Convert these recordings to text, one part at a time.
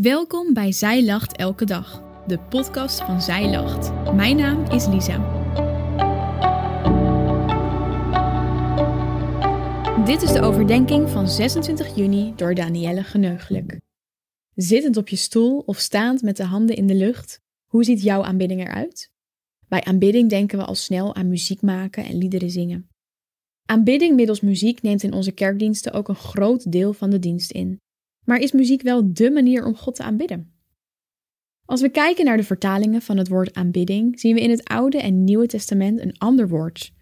Welkom bij Zij Lacht Elke Dag, de podcast van Zij Lacht. Mijn naam is Lisa. Dit is de overdenking van 26 juni door Danielle Geneugelijk. Zittend op je stoel of staand met de handen in de lucht, hoe ziet jouw aanbidding eruit? Bij aanbidding denken we al snel aan muziek maken en liederen zingen. Aanbidding middels muziek neemt in onze kerkdiensten ook een groot deel van de dienst in. Maar is muziek wel dé manier om God te aanbidden? Als we kijken naar de vertalingen van het woord aanbidding, zien we in het Oude en Nieuwe Testament een ander woord.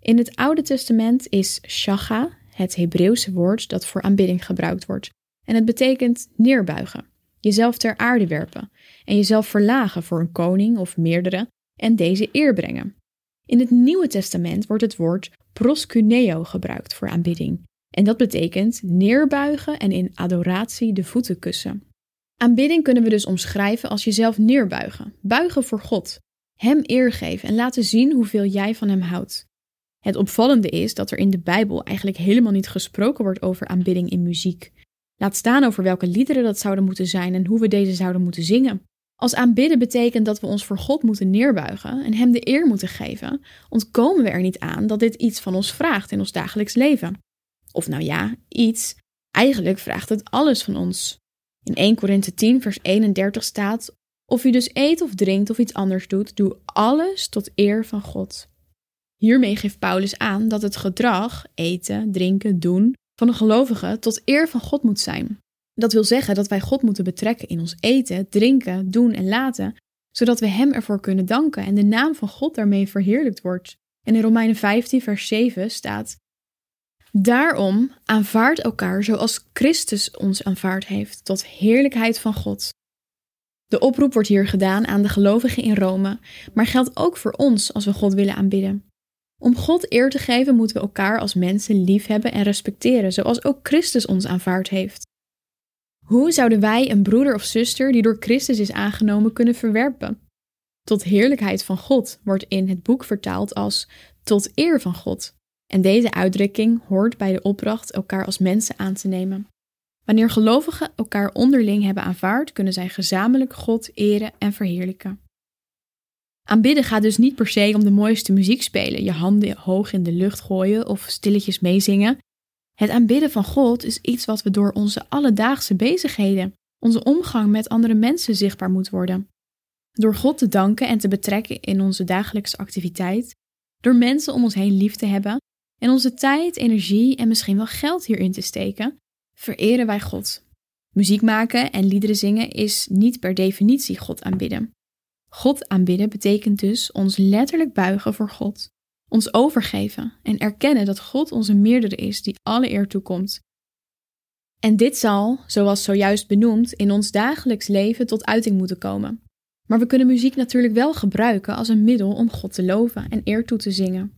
In het Oude Testament is shacha het Hebreeuwse woord dat voor aanbidding gebruikt wordt. En het betekent neerbuigen, jezelf ter aarde werpen en jezelf verlagen voor een koning of meerdere en deze eer brengen. In het Nieuwe Testament wordt het woord proskuneo gebruikt voor aanbidding. En dat betekent neerbuigen en in adoratie de voeten kussen. Aanbidding kunnen we dus omschrijven als jezelf neerbuigen, buigen voor God, Hem eer geven en laten zien hoeveel jij van Hem houdt. Het opvallende is dat er in de Bijbel eigenlijk helemaal niet gesproken wordt over aanbidding in muziek. Laat staan over welke liederen dat zouden moeten zijn en hoe we deze zouden moeten zingen. Als aanbidden betekent dat we ons voor God moeten neerbuigen en Hem de eer moeten geven, ontkomen we er niet aan dat dit iets van ons vraagt in ons dagelijks leven. Of nou ja, iets. Eigenlijk vraagt het alles van ons. In 1 Korinthe 10, vers 31 staat: Of u dus eet of drinkt of iets anders doet, doe alles tot eer van God. Hiermee geeft Paulus aan dat het gedrag, eten, drinken, doen, van een gelovige tot eer van God moet zijn. Dat wil zeggen dat wij God moeten betrekken in ons eten, drinken, doen en laten, zodat we Hem ervoor kunnen danken en de naam van God daarmee verheerlijkt wordt. En in Romeinen 15, vers 7 staat: Daarom aanvaard elkaar zoals Christus ons aanvaard heeft, tot heerlijkheid van God. De oproep wordt hier gedaan aan de gelovigen in Rome, maar geldt ook voor ons als we God willen aanbidden. Om God eer te geven moeten we elkaar als mensen liefhebben en respecteren, zoals ook Christus ons aanvaard heeft. Hoe zouden wij een broeder of zuster die door Christus is aangenomen kunnen verwerpen? Tot heerlijkheid van God wordt in het boek vertaald als tot eer van God. En deze uitdrukking hoort bij de opdracht elkaar als mensen aan te nemen. Wanneer gelovigen elkaar onderling hebben aanvaard, kunnen zij gezamenlijk God eren en verheerlijken. Aanbidden gaat dus niet per se om de mooiste muziek spelen, je handen hoog in de lucht gooien of stilletjes meezingen. Het aanbidden van God is iets wat we door onze alledaagse bezigheden, onze omgang met andere mensen zichtbaar moet worden. Door God te danken en te betrekken in onze dagelijkse activiteit, door mensen om ons heen lief te hebben en onze tijd, energie en misschien wel geld hierin te steken, vereren wij God. Muziek maken en liederen zingen is niet per definitie God aanbidden. God aanbidden betekent dus ons letterlijk buigen voor God, ons overgeven en erkennen dat God onze meerdere is die alle eer toekomt. En dit zal, zoals zojuist benoemd, in ons dagelijks leven tot uiting moeten komen. Maar we kunnen muziek natuurlijk wel gebruiken als een middel om God te loven en eer toe te zingen.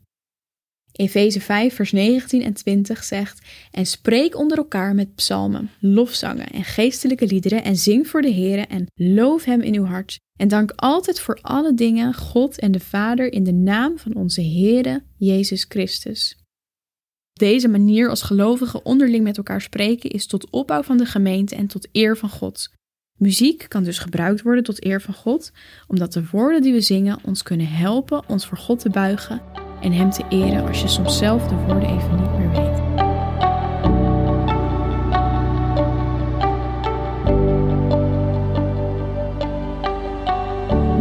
Efeze 5, vers 19 en 20 zegt: En spreek onder elkaar met psalmen, lofzangen en geestelijke liederen en zing voor de Heer en loof Hem in uw hart. En dank altijd voor alle dingen God en de Vader in de naam van onze Heere Jezus Christus. Deze manier als gelovigen onderling met elkaar spreken is tot opbouw van de gemeente en tot eer van God. Muziek kan dus gebruikt worden tot eer van God, omdat de woorden die we zingen ons kunnen helpen ons voor God te buigen en Hem te eren als je soms zelf de woorden even niet meer weet.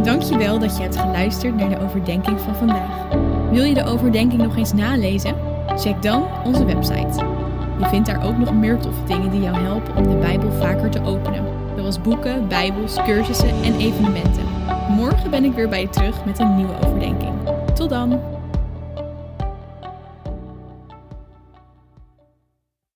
Dankjewel dat je hebt geluisterd naar de overdenking van vandaag. Wil je de overdenking nog eens nalezen? Check dan onze website. Je vindt daar ook nog meer toffe dingen die jou helpen om de Bijbel vaker te openen, zoals boeken, Bijbels, cursussen en evenementen. Morgen ben ik weer bij je terug met een nieuwe overdenking. Tot dan!